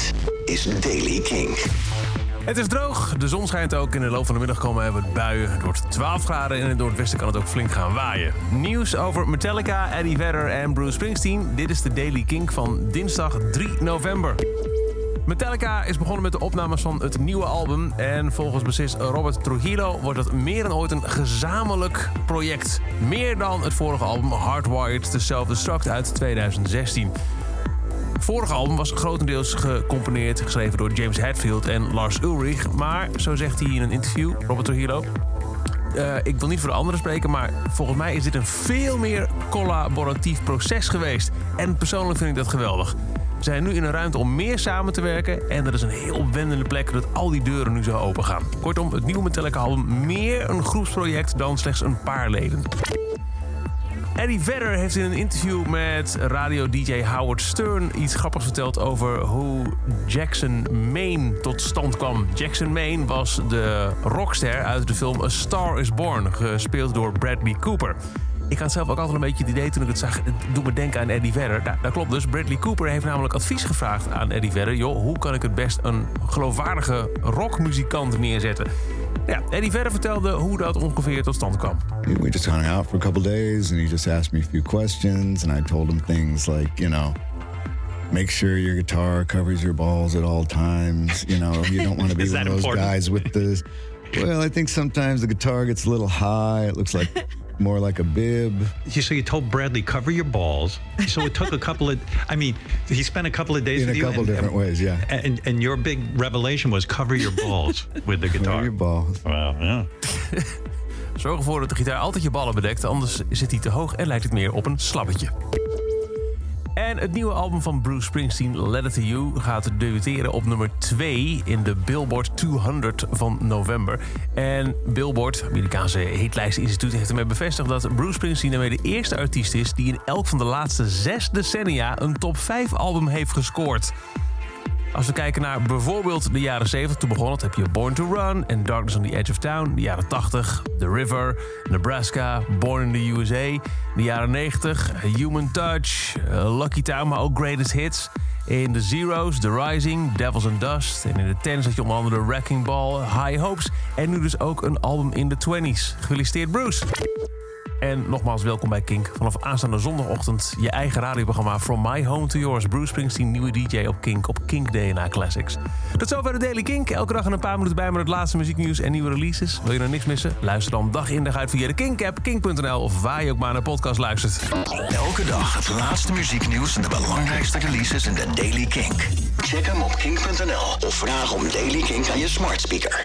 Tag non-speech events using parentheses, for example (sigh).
Dit is Daily King. Het is droog, de zon schijnt ook. In de loop van de middag komen wat buien. Het wordt 12 graden en in het noordwesten kan het ook flink gaan waaien. Nieuws over Metallica, Eddie Vedder en Bruce Springsteen. Dit is de Daily King van dinsdag 3 november. Metallica is begonnen met de opnames van het nieuwe album. En volgens bassist Robert Trujillo wordt het meer dan ooit een gezamenlijk project. Meer dan het vorige album Hardwired to Self-Destruct uit 2016. Vorige album was grotendeels gecomponeerd, geschreven door James Hetfield en Lars Ulrich. Maar, zo zegt hij in een interview, Robert Trujillo... Uh, ik wil niet voor de anderen spreken, maar volgens mij is dit een veel meer collaboratief proces geweest. En persoonlijk vind ik dat geweldig. We zijn nu in een ruimte om meer samen te werken. En dat is een heel opwendende plek dat al die deuren nu zo open gaan. Kortom, het nieuwe Metallica album meer een groepsproject dan slechts een paar leden. Eddie Vedder heeft in een interview met radio-dj Howard Stern iets grappigs verteld over hoe Jackson Maine tot stand kwam. Jackson Maine was de rockster uit de film A Star is Born, gespeeld door Bradley Cooper. Ik had zelf ook altijd een beetje het idee toen ik het zag. Het doet me denken aan Eddie Vedder. Nou, dat klopt dus. Bradley Cooper heeft namelijk advies gevraagd aan Eddie Vedder. Joh, hoe kan ik het best een geloofwaardige rockmuzikant neerzetten? Ja, Eddie Vedder vertelde hoe dat ongeveer tot stand kwam. We just hung out for a couple days and he just asked me a few questions and I told him things like, you know, make sure your guitar covers your balls at all times. You know, you don't want to be (laughs) one of those important? guys with the. Well, I think sometimes the guitar gets a little high. It looks like (laughs) more like a bib. So you told Bradley cover your balls. So it took a couple of. I mean, he spent a couple of days in with a couple and, different and, ways. Yeah. And and your big revelation was cover your balls (laughs) with the guitar. Cover your balls. Wow. Yeah. (laughs) Zorg ervoor dat de gitaar altijd je ballen bedekt, anders zit hij te hoog en lijkt het meer op een slabbetje. En het nieuwe album van Bruce Springsteen, Letter to You, gaat debuteren op nummer 2 in de Billboard 200 van november. En Billboard, Amerikaanse hitlijsteninstituut, heeft ermee bevestigd dat Bruce Springsteen ermee de eerste artiest is die in elk van de laatste zes decennia een top 5 album heeft gescoord. Als we kijken naar bijvoorbeeld de jaren 70, toen begon het, heb je Born to Run en Darkness on the Edge of Town. De jaren 80, The River, Nebraska, Born in the USA. De jaren 90, Human Touch, uh, Lucky Town, maar ook Greatest Hits. In de Zeros, The Rising, Devils and Dust. En in de tens had je onder andere Wrecking Ball, High Hopes. En nu dus ook een album in de 20s. Gefeliciteerd Bruce! En nogmaals welkom bij Kink. Vanaf aanstaande zondagochtend je eigen radioprogramma From My Home to Yours. Bruce Springsteen, nieuwe DJ op Kink op Kink DNA Classics. Tot zover de Daily Kink. Elke dag een paar minuten bij met het laatste muzieknieuws en nieuwe releases. Wil je nou niks missen? Luister dan dag in dag uit via de Kink-app, kink.nl of waar je ook maar naar podcast luistert. Elke dag het laatste muzieknieuws en de belangrijkste releases in de Daily Kink. Check hem op kink.nl of vraag om Daily Kink aan je smart speaker.